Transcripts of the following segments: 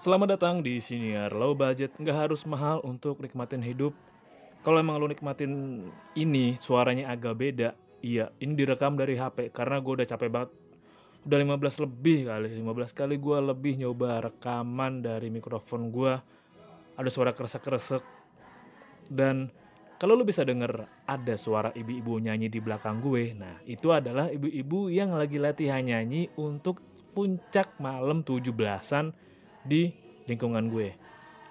Selamat datang di Siniar Low Budget. Nggak harus mahal untuk nikmatin hidup. Kalau emang lo nikmatin ini suaranya agak beda, iya ini direkam dari HP karena gue udah capek banget. Udah 15 lebih kali, 15 kali gue lebih nyoba rekaman dari mikrofon gue. Ada suara kresek-kresek. Dan kalau lo bisa denger ada suara ibu-ibu nyanyi di belakang gue, nah itu adalah ibu-ibu yang lagi latihan nyanyi untuk puncak malam 17-an di lingkungan gue.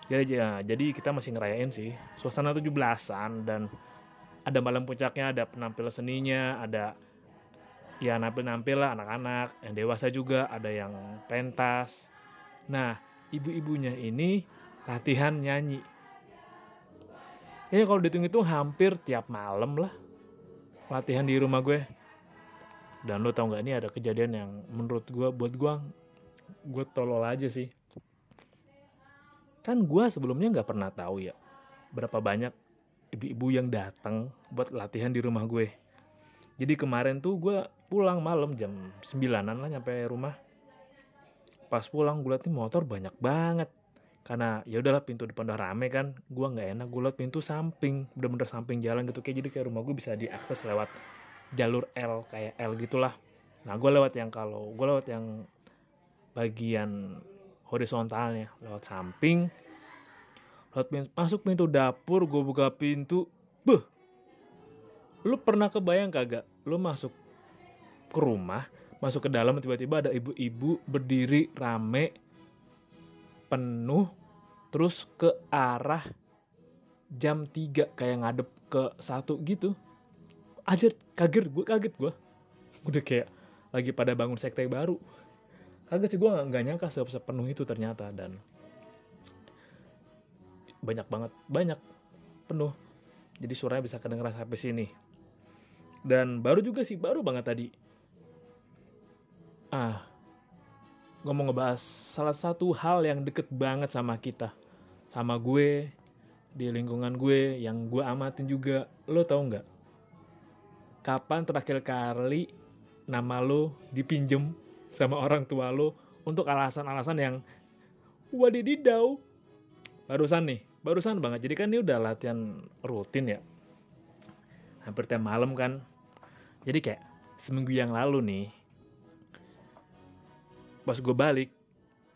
Jadi, ya, jadi kita masih ngerayain sih suasana 17-an dan ada malam puncaknya, ada penampil seninya, ada ya nampil-nampil lah anak-anak, yang dewasa juga, ada yang pentas. Nah, ibu-ibunya ini latihan nyanyi. Kayaknya kalau dihitung-hitung hampir tiap malam lah latihan di rumah gue. Dan lo tau gak ini ada kejadian yang menurut gue buat gue gue tolol aja sih kan gue sebelumnya nggak pernah tahu ya berapa banyak ibu-ibu yang datang buat latihan di rumah gue. Jadi kemarin tuh gue pulang malam jam 9an lah nyampe rumah. Pas pulang gue liat motor banyak banget. Karena ya udahlah pintu depan udah rame kan gue nggak enak gue liat pintu samping bener-bener samping jalan gitu. Kayak jadi kayak rumah gue bisa diakses lewat jalur L kayak L gitulah. Nah gue lewat yang kalau gue lewat yang bagian horizontalnya lewat samping. Lewat pintu, masuk pintu dapur gue buka pintu beh. Lu pernah kebayang kagak? Lu masuk ke rumah masuk ke dalam tiba-tiba ada ibu-ibu berdiri rame penuh terus ke arah jam 3 kayak ngadep ke satu gitu. Aja kaget gue kaget gue udah kayak lagi pada bangun sekte baru kaget sih gue nggak nyangka sepenuh itu ternyata dan banyak banget banyak penuh. Jadi suaranya bisa kedengeran sampai sini. Dan baru juga sih baru banget tadi. Ah gue mau ngebahas salah satu hal yang deket banget sama kita. Sama gue di lingkungan gue yang gue amatin juga. Lo tau nggak? Kapan terakhir kali nama lo dipinjem sama orang tua lo untuk alasan-alasan yang wadididau barusan nih barusan banget. Jadi kan ini udah latihan rutin ya. Hampir tiap malam kan. Jadi kayak seminggu yang lalu nih pas gue balik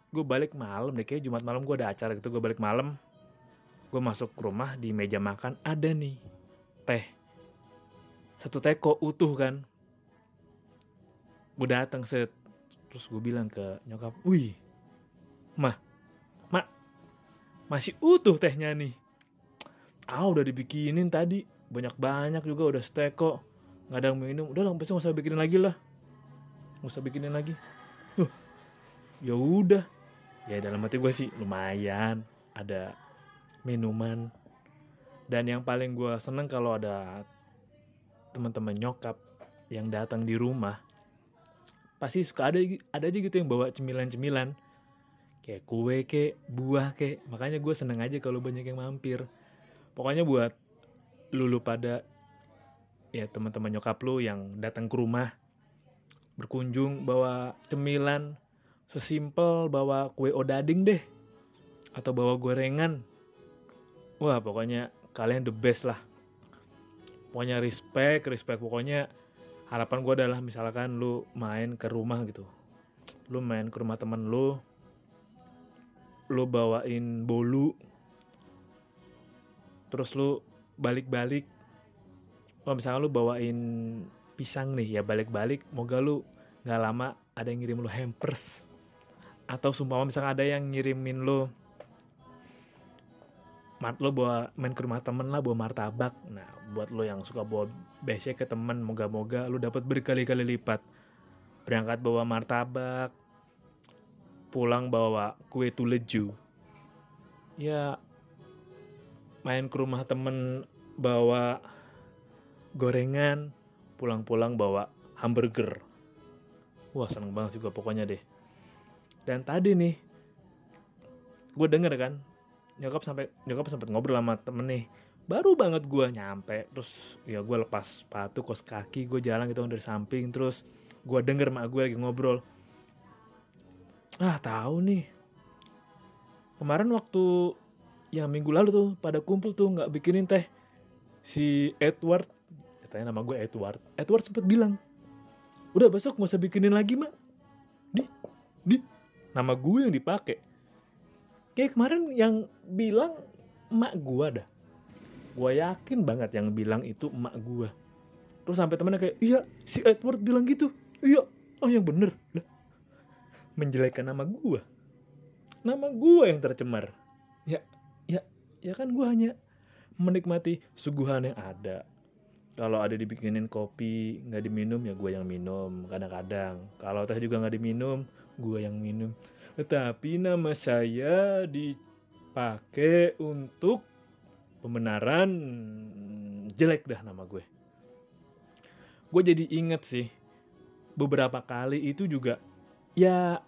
gue balik malam deh. Kayak jumat malam gue ada acara gitu gue balik malam. Gue masuk ke rumah di meja makan ada nih teh. Satu teko utuh kan. Gue datang set terus gue bilang ke nyokap wih mah mak masih utuh tehnya nih. Ah udah dibikinin tadi. Banyak banyak juga udah stek kok nggak ada yang minum. Udah lah nggak usah bikinin lagi lah. Nggak usah bikinin lagi. Tuh ya udah. Ya dalam hati gue sih lumayan ada minuman. Dan yang paling gue seneng kalau ada teman-teman nyokap yang datang di rumah pasti suka ada ada aja gitu yang bawa cemilan-cemilan. Kayak kue kayak buah kayak makanya gue seneng aja kalau banyak yang mampir. Pokoknya buat lulu pada ya teman-teman nyokap lu yang datang ke rumah berkunjung bawa cemilan sesimpel bawa kue odading deh atau bawa gorengan. Wah pokoknya kalian the best lah. Pokoknya respect respect. Pokoknya harapan gue adalah misalkan lu main ke rumah gitu. Lu main ke rumah temen lu lu bawain bolu terus lu balik-balik. Kalau misalnya lu bawain pisang nih ya balik-balik moga lu nggak lama ada yang ngirim lu hampers. Atau sumpah misalnya ada yang ngirimin lu mart lo bawa main ke rumah temen lah bawa martabak. Nah buat lo yang suka bawa besek ke temen moga-moga lo dapat berkali-kali lipat. Berangkat bawa martabak pulang bawa kue tuleju. Ya main ke rumah temen bawa gorengan pulang-pulang bawa hamburger. Wah seneng banget juga pokoknya deh. Dan tadi nih gue denger kan nyokap sampai nyokap sempat ngobrol sama temen nih. Baru banget gue nyampe terus ya gue lepas sepatu kos kaki gue jalan gitu dari samping terus gue denger mak gue lagi ngobrol. Ah tahu nih. Kemarin waktu yang minggu lalu tuh pada kumpul tuh nggak bikinin teh si Edward katanya nama gue Edward. Edward sempet bilang udah besok nggak usah bikinin lagi mak. Di di nama gue yang dipakai kayak kemarin yang bilang emak gue dah. Gue yakin banget yang bilang itu emak gue terus sampai temennya kayak iya si Edward bilang gitu. Iya. Oh yang bener. Lah menjelekkan nama gue nama gue yang tercemar. Ya ya ya kan gue hanya menikmati suguhan yang ada. Kalau ada dibikinin kopi nggak diminum ya gue yang minum kadang-kadang. Kalau teh juga nggak diminum gue yang minum tetapi nama saya dipakai untuk pembenaran. Jelek dah nama gue. Gue jadi inget sih beberapa kali itu juga ya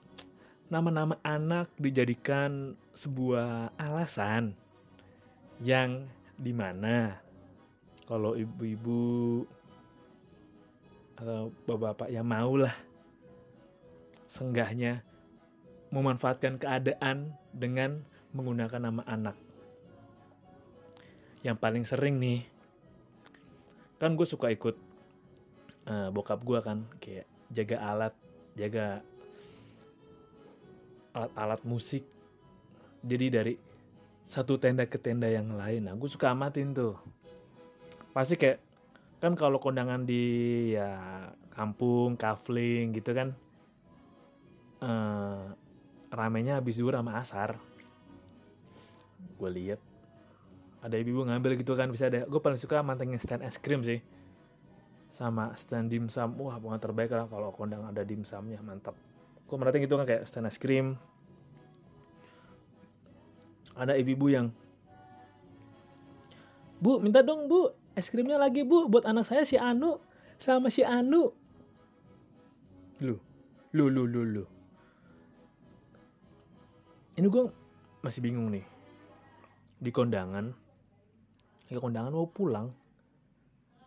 nama-nama anak dijadikan sebuah alasan yang di mana kalau ibu-ibu atau bapak-bapak ya mau lah senggahnya memanfaatkan keadaan dengan menggunakan nama anak. Yang paling sering nih kan gue suka ikut uh, bokap gue kan kayak jaga alat jaga alat-alat musik. Jadi dari satu tenda ke tenda yang lain. Nah gue suka amatin tuh. Pasti kayak kan kalau kondangan di ya kampung kafling gitu kan uh, ramenya habis zuhur sama asar. Gue lihat. Ada ibu ngambil gitu kan bisa ada. Gue paling suka mantengin stand es krim sih. Sama stand dimsum wah bukan terbaik lah kalau kondang ada dimsumnya mantap. Gue merhatiin gitu kan kayak stand es krim. Ada ibu-ibu yang bu minta dong bu es krimnya lagi bu buat anak saya si Anu sama si Anu. Lu lu lu lu lu ini gue masih bingung nih. Di kondangan ya kondangan mau pulang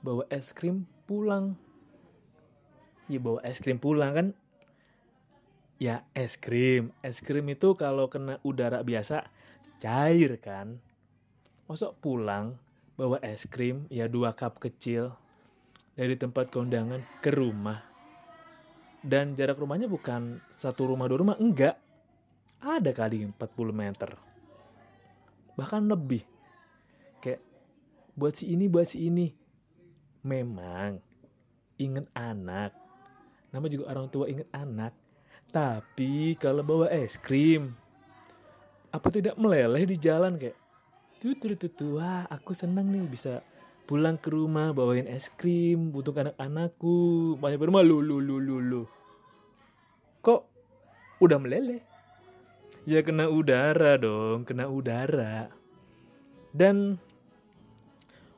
bawa es krim pulang. Ya bawa es krim pulang kan? Ya es krim. Es krim itu kalau kena udara biasa cair kan? Masuk pulang bawa es krim ya dua cup kecil dari tempat kondangan ke rumah. Dan jarak rumahnya bukan satu rumah dua rumah enggak ada kali 40 meter. Bahkan lebih. Kayak buat si ini buat si ini. Memang inget anak. Nama juga orang tua inget anak. Tapi kalau bawa es krim, apa tidak meleleh di jalan kayak tuh tuh wah aku senang nih bisa pulang ke rumah bawain es krim untuk anak-anakku. Banyak rumah lu lu lu lu lu. Kok udah meleleh ya kena udara dong kena udara. Dan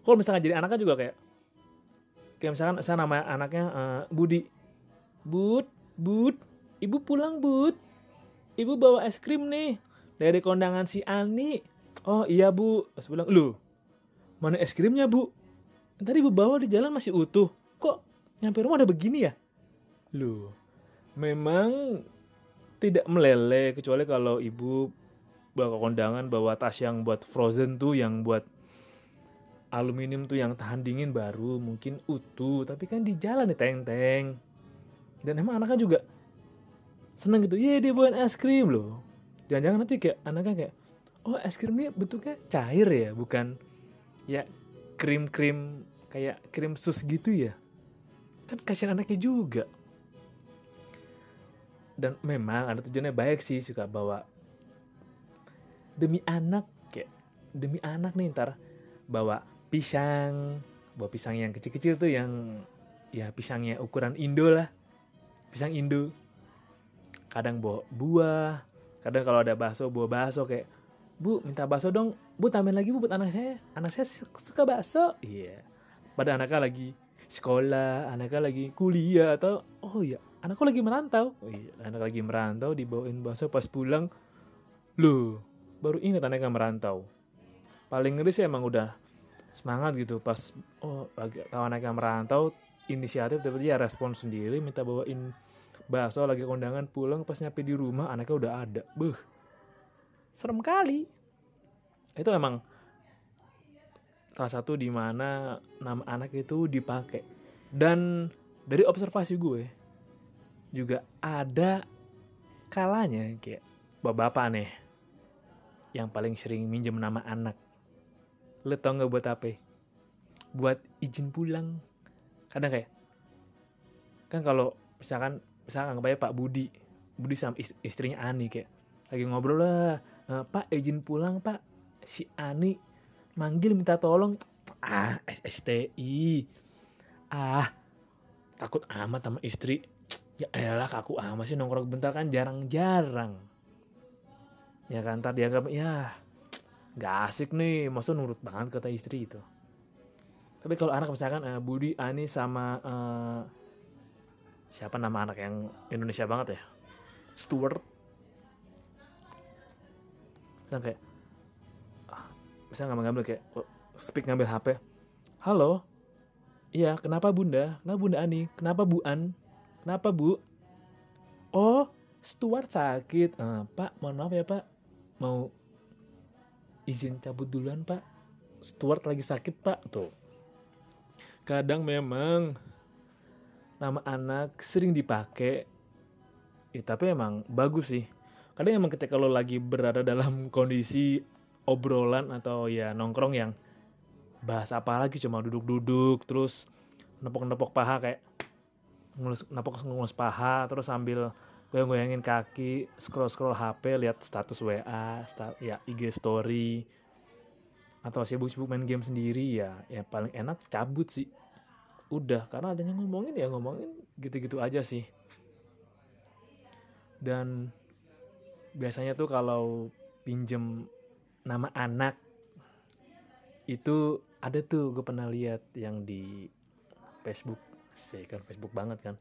kalau misalnya jadi anaknya juga kayak kayak misalkan saya nama anaknya uh, Budi. Bud Bud ibu pulang bud ibu bawa es krim nih dari kondangan si Ani. Oh iya bu. Pas pulang lu mana es krimnya bu? Tadi ibu bawa di jalan masih utuh. Kok nyampe rumah ada begini ya? Lu memang tidak meleleh kecuali kalau ibu bawa kondangan bawa tas yang buat frozen tuh yang buat aluminium tuh yang tahan dingin baru mungkin utuh tapi kan di jalan nih teng-teng. Dan emang anaknya juga seneng gitu iya dia bawain es krim loh. Jangan-jangan nanti kayak anaknya kayak oh es krim ini bentuknya cair ya bukan ya krim-krim kayak krim sus gitu ya? Kan kasihan anaknya juga dan memang ada tujuannya baik sih suka bawa demi anak kayak demi anak nih ntar bawa pisang bawa pisang yang kecil-kecil tuh yang ya pisangnya ukuran Indo lah pisang Indo kadang bawa buah kadang kalau ada bakso bawa bakso kayak bu minta bakso dong bu tambahin lagi bu buat anak saya anak saya suka bakso iya yeah. pada anaknya lagi sekolah anaknya lagi kuliah atau oh iya anakku lagi merantau. Oh iya anak lagi merantau dibawain bakso pas pulang. Lu baru ingat anaknya merantau. Paling ngeri sih emang udah semangat gitu pas oh tahu anaknya merantau inisiatif tapi dia respon sendiri minta bawain bakso lagi kondangan pulang pas nyampe di rumah anaknya udah ada. Beh serem kali. Itu emang salah satu di mana nama anak itu dipakai. Dan dari observasi gue juga ada kalanya kayak bapak-bapak nih yang paling sering minjem nama anak. Lo tau nggak buat apa buat izin pulang. Kadang kayak kan kalau misalkan misalkan anggap Pak Budi Budi sama ist- istrinya Ani kayak lagi ngobrol lah "Eh, Pak izin pulang Pak. Si Ani manggil minta tolong ah STI ah takut amat sama istri ya elah kaku amat sih nongkrong bentar kan jarang-jarang. Ya kan ntar dianggap ya nggak asik nih. Maksud nurut banget kata istri itu. Tapi kalau anak misalkan eh, Budi Ani sama eh, siapa nama anak yang Indonesia banget ya? Stuart. Misalnya kayak ah, misalnya ngambil-ngambil kayak oh, speak ngambil HP halo? Iya kenapa bunda? Kenapa bunda Ani. Kenapa Bu An kenapa Bu? Oh Stuart sakit. Eh, Pak mohon maaf ya Pak. Mau izin cabut duluan Pak. Stuart lagi sakit Pak. Tuh. Kadang memang nama anak sering dipakai. Ya, tapi emang bagus sih. Kadang emang ketika lo lagi berada dalam kondisi obrolan atau ya nongkrong yang bahas apa lagi cuma duduk-duduk terus nepok-nepok paha kayak ngelus nepok ngelus paha terus sambil goyang-goyangin kaki scroll-scroll HP lihat status WA sta- ya IG story. Atau sibuk-sibuk main game sendiri ya ya paling enak cabut sih. Udah karena adanya ngomongin ya ngomongin gitu-gitu aja sih. Dan biasanya tuh kalau pinjem nama anak itu ada tuh gue pernah lihat yang di Facebook sih kan Facebook banget kan?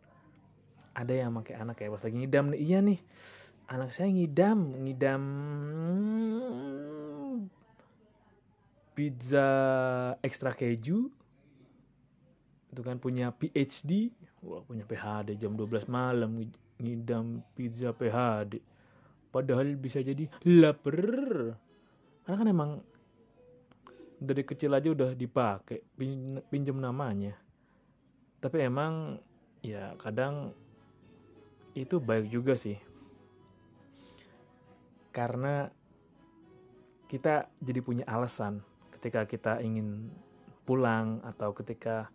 Ada yang pakai anak kayak pas lagi ngidam nih. Iya nih anak saya ngidam ngidam pizza ekstra keju. Itu kan punya PhD wah punya PhD jam 12 malam ngid- ngidam pizza PhD padahal bisa jadi lapar. Karena kan emang dari kecil aja udah dipakai pin- pinjem namanya tapi emang ya kadang itu baik juga sih. Karena kita jadi punya alasan ketika kita ingin pulang atau ketika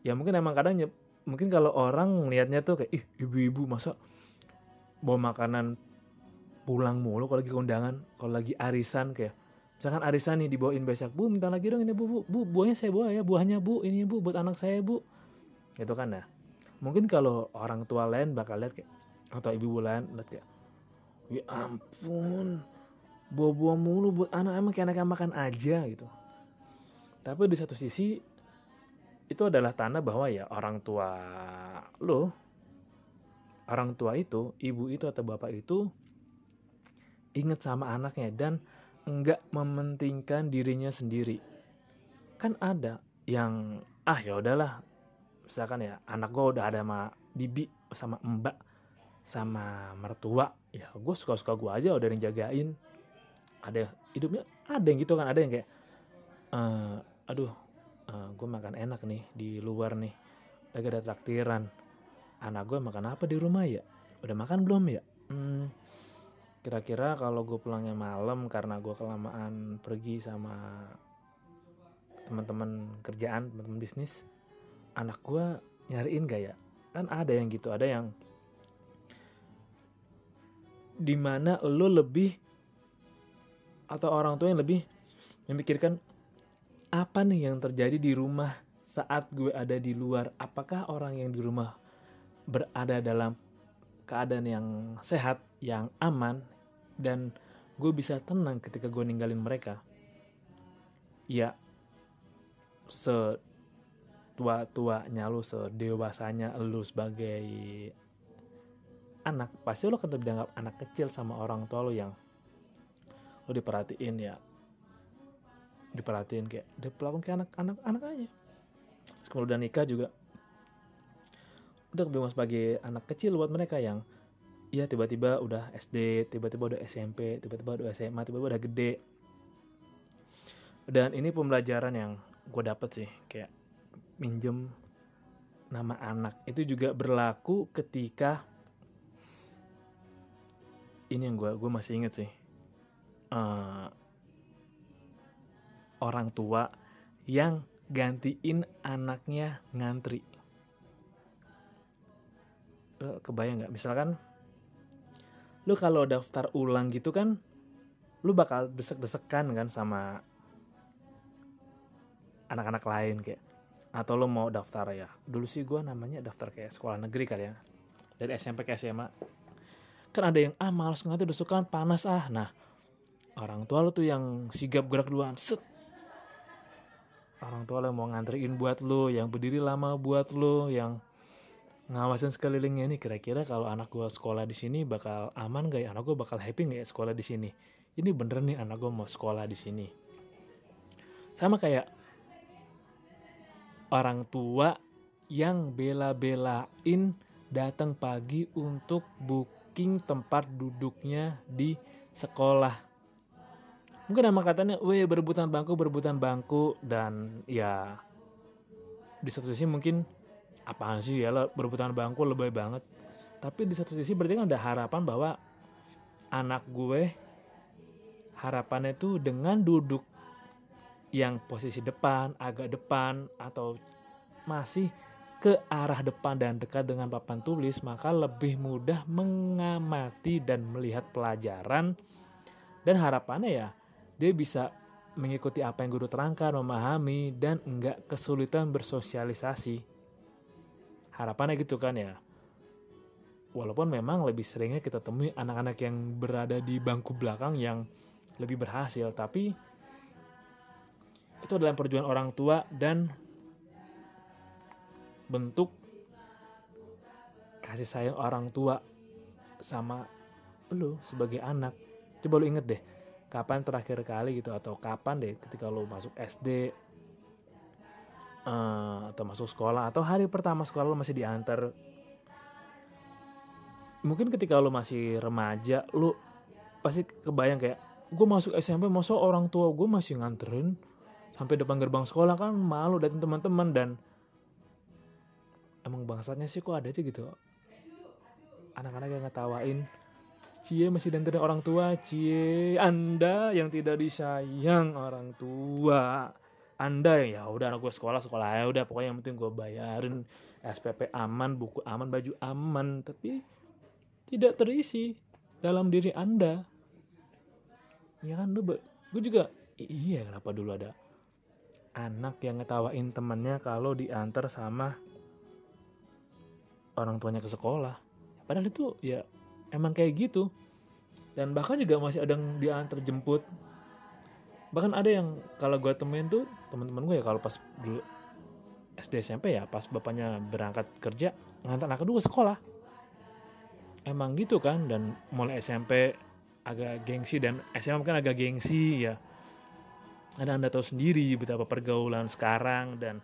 ya mungkin emang kadang nyep- mungkin kalau orang ngelihatnya tuh kayak ih ibu-ibu masa bawa makanan pulang mulu kalau lagi kondangan kalau lagi arisan? Kayak misalkan arisan nih dibawain besok bu minta lagi dong ini bu bu bu buahnya saya bawa ya buahnya bu ini bu buat anak saya bu gitu kan ya. Mungkin kalau orang tua lain bakal lihat kayak atau ibu lain lihat kayak ya ampun bawa-bawa mulu buat anak emang kayak anak makan aja gitu. Tapi di satu sisi itu adalah tanda bahwa ya orang tua lo orang tua itu ibu itu atau bapak itu inget sama anaknya dan enggak mementingkan dirinya sendiri. Kan ada yang ah ya udahlah misalkan ya anak gue udah ada sama bibi sama mbak sama mertua ya gue suka suka gue aja udah yang jagain. Ada hidupnya ada yang gitu kan ada yang kayak eh aduh gue makan enak nih di luar nih lagi ada traktiran. Anak gue makan apa di rumah ya? Udah makan belum ya? Hmm, kira-kira kalau gue pulangnya malam karena gue kelamaan pergi sama teman-teman kerjaan teman-teman bisnis anak gue nyariin gak ya? Kan ada yang gitu ada yang di mana lo lebih atau orang tua yang lebih memikirkan apa nih yang terjadi di rumah saat gue ada di luar? Apakah orang yang di rumah berada dalam keadaan yang sehat yang aman dan gue bisa tenang ketika gue ninggalin mereka? Ya setua-tuanya lu sedewasanya lu sebagai anak pasti akan tetap dianggap anak kecil sama orang tua lo yang lo diperhatiin ya diperhatiin kayak diperlakukan kayak anak-anak anak aja kalau udah nikah juga udah kebimbang sebagai anak kecil buat mereka yang Iya tiba-tiba udah SD, tiba-tiba udah SMP, tiba-tiba udah SMA, tiba-tiba udah gede. Dan ini pembelajaran yang gue dapet sih, kayak minjem nama anak. Itu juga berlaku ketika ini yang gue gue masih inget sih. Uh, orang tua yang gantiin anaknya ngantri. Lo kebayang nggak? Misalkan lu kalau daftar ulang gitu kan lu bakal desek-desekan kan sama anak-anak lain kayak atau lo mau daftar ya? Dulu sih gue namanya daftar kayak sekolah negeri kali ya. Dari SMP ke SMA kan ada yang ah malas ngantri udah panas ah. Nah orang tua lo tuh yang sigap gerak duluan set. Orang tua lo mau ngantriin buat lo yang berdiri lama buat lo yang ngawasin sekelilingnya ini kira-kira kalau anak gue sekolah di sini bakal aman gak ya? Anak gue bakal happy gak ya sekolah di sini? Ini bener nih anak gue mau sekolah di sini. Sama kayak orang tua yang bela-belain datang pagi untuk booking tempat duduknya di sekolah. Mungkin nama katanya, weh berebutan bangku, berebutan bangku. Dan ya di satu sisi mungkin apaan sih? Ya berebutan bangku lebih banget. Tapi di satu sisi berarti kan ada harapan bahwa anak gue harapannya itu dengan duduk yang posisi depan agak depan atau masih ke arah depan dan dekat dengan papan tulis maka lebih mudah mengamati dan melihat pelajaran. Dan harapannya ya dia bisa mengikuti apa yang guru terangkan, memahami, dan enggak kesulitan bersosialisasi. Harapannya gitu kan ya. Walaupun memang lebih seringnya kita temui anak-anak yang berada di bangku belakang yang lebih berhasil tapi itu adalah perjuangan orang tua dan bentuk kasih sayang orang tua sama lu sebagai anak. Coba lu inget deh kapan terakhir kali gitu atau kapan deh ketika lu masuk SD uh, atau masuk sekolah atau hari pertama sekolah lo masih diantar. Mungkin ketika lo masih remaja lo pasti kebayang kayak gue masuk SMP masa orang tua gue masih nganterin sampai depan gerbang sekolah kan malu datang teman-teman dan emang bangsatnya sih kok ada aja gitu. Anak-anak yang ngetawain Cie masih danterin orang tua, cie Anda yang tidak disayang orang tua. Anda ya udah anak gue sekolah sekolah ya udah pokoknya yang penting gue bayarin SPP aman buku aman baju aman. Tapi tidak terisi dalam diri anda. Ya kan? Lu gue juga iya kenapa dulu ada anak yang ngetawain temennya kalau diantar sama orang tuanya ke sekolah. Padahal itu ya emang kayak gitu. Dan bahkan juga masih ada yang diantar jemput. Bahkan ada yang kalau gue temuin tuh teman-teman gue ya kalau pas dulu SD SMP ya pas bapaknya berangkat kerja ngantar anak kedua sekolah. Emang gitu kan dan mulai SMP agak gengsi dan SMA kan agak gengsi ya ada anda tahu sendiri betapa pergaulan sekarang dan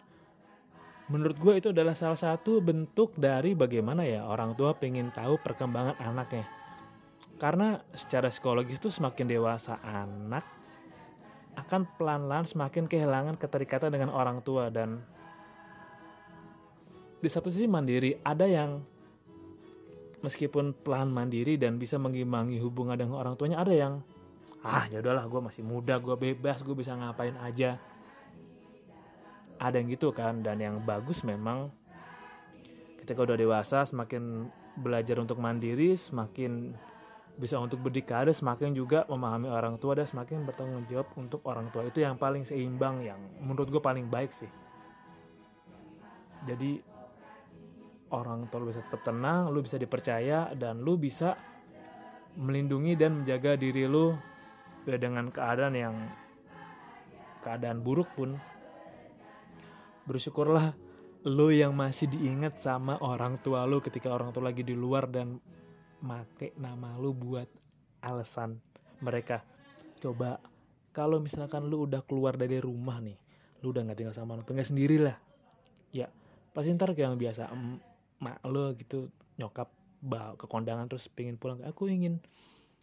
menurut gue itu adalah salah satu bentuk dari bagaimana ya orang tua pengen tahu perkembangan anaknya. Karena secara psikologis tuh semakin dewasa anak akan pelan-pelan semakin kehilangan keterikatan dengan orang tua dan di satu sisi mandiri ada yang meskipun pelan mandiri dan bisa mengimbangi hubungan dengan orang tuanya ada yang ah ya udahlah gue masih muda gue bebas gue bisa ngapain aja. Ada yang gitu kan dan yang bagus memang ketika udah dewasa semakin belajar untuk mandiri semakin bisa untuk berdikari semakin juga memahami orang tua dan semakin bertanggung jawab untuk orang tua. Itu yang paling seimbang yang menurut gue paling baik sih. Jadi orang tua lu bisa tetap tenang lu bisa dipercaya dan lu bisa melindungi dan menjaga diri lu dengan keadaan yang keadaan buruk pun bersyukurlah lu yang masih diingat sama orang tua lu ketika orang tua lagi di luar dan make nama lu buat alasan mereka. Coba kalau misalkan lu udah keluar dari rumah nih lu udah nggak tinggal sama orang tua sendiri lah ya pasti ntar kayak yang biasa mak lo gitu nyokap bawa ke kondangan terus pengen pulang. Aku ingin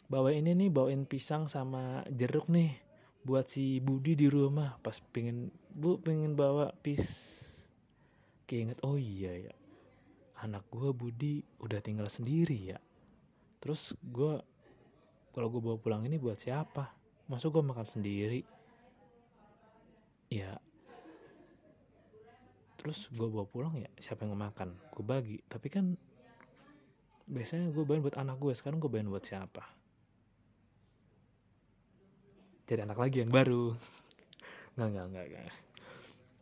bawa ini nih bawain pisang sama jeruk nih buat si Budi di rumah. Pas pengen bu pengen bawa pis. Keinget oh iya ya anak gue Budi udah tinggal sendiri ya. Terus gue kalau gue bawa pulang ini buat siapa? Masuk gue makan sendiri? Ya. Terus gue bawa pulang ya siapa yang mau makan? Gue bagi. Tapi kan biasanya gue bawain buat anak gue sekarang gue bawain buat siapa jadi anak lagi yang baru. Nggak nggak nggak nggak.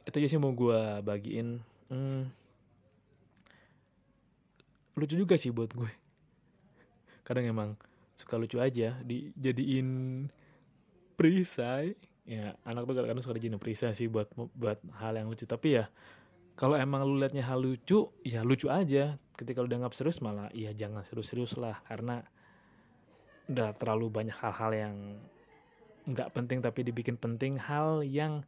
Itu aja sih mau gue bagiin. Hmm, lucu juga sih buat gue. Kadang emang suka lucu aja dijadiin perisai. Ya anak tuh kadang-kadang suka dijadiin perisai sih buat buat hal yang lucu. Tapi ya kalau emang lu liatnya hal lucu ya lucu aja. Ketika lu dianggap serius malah ya jangan serius-serius lah. Karena udah terlalu banyak hal-hal yang nggak penting tapi dibikin penting hal yang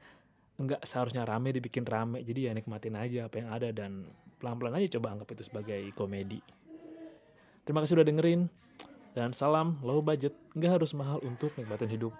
nggak seharusnya rame dibikin rame. Jadi ya nikmatin aja apa yang ada dan pelan-pelan aja coba anggap itu sebagai komedi. Terima kasih udah dengerin dan salam low budget. Nggak harus mahal untuk nikmatin hidup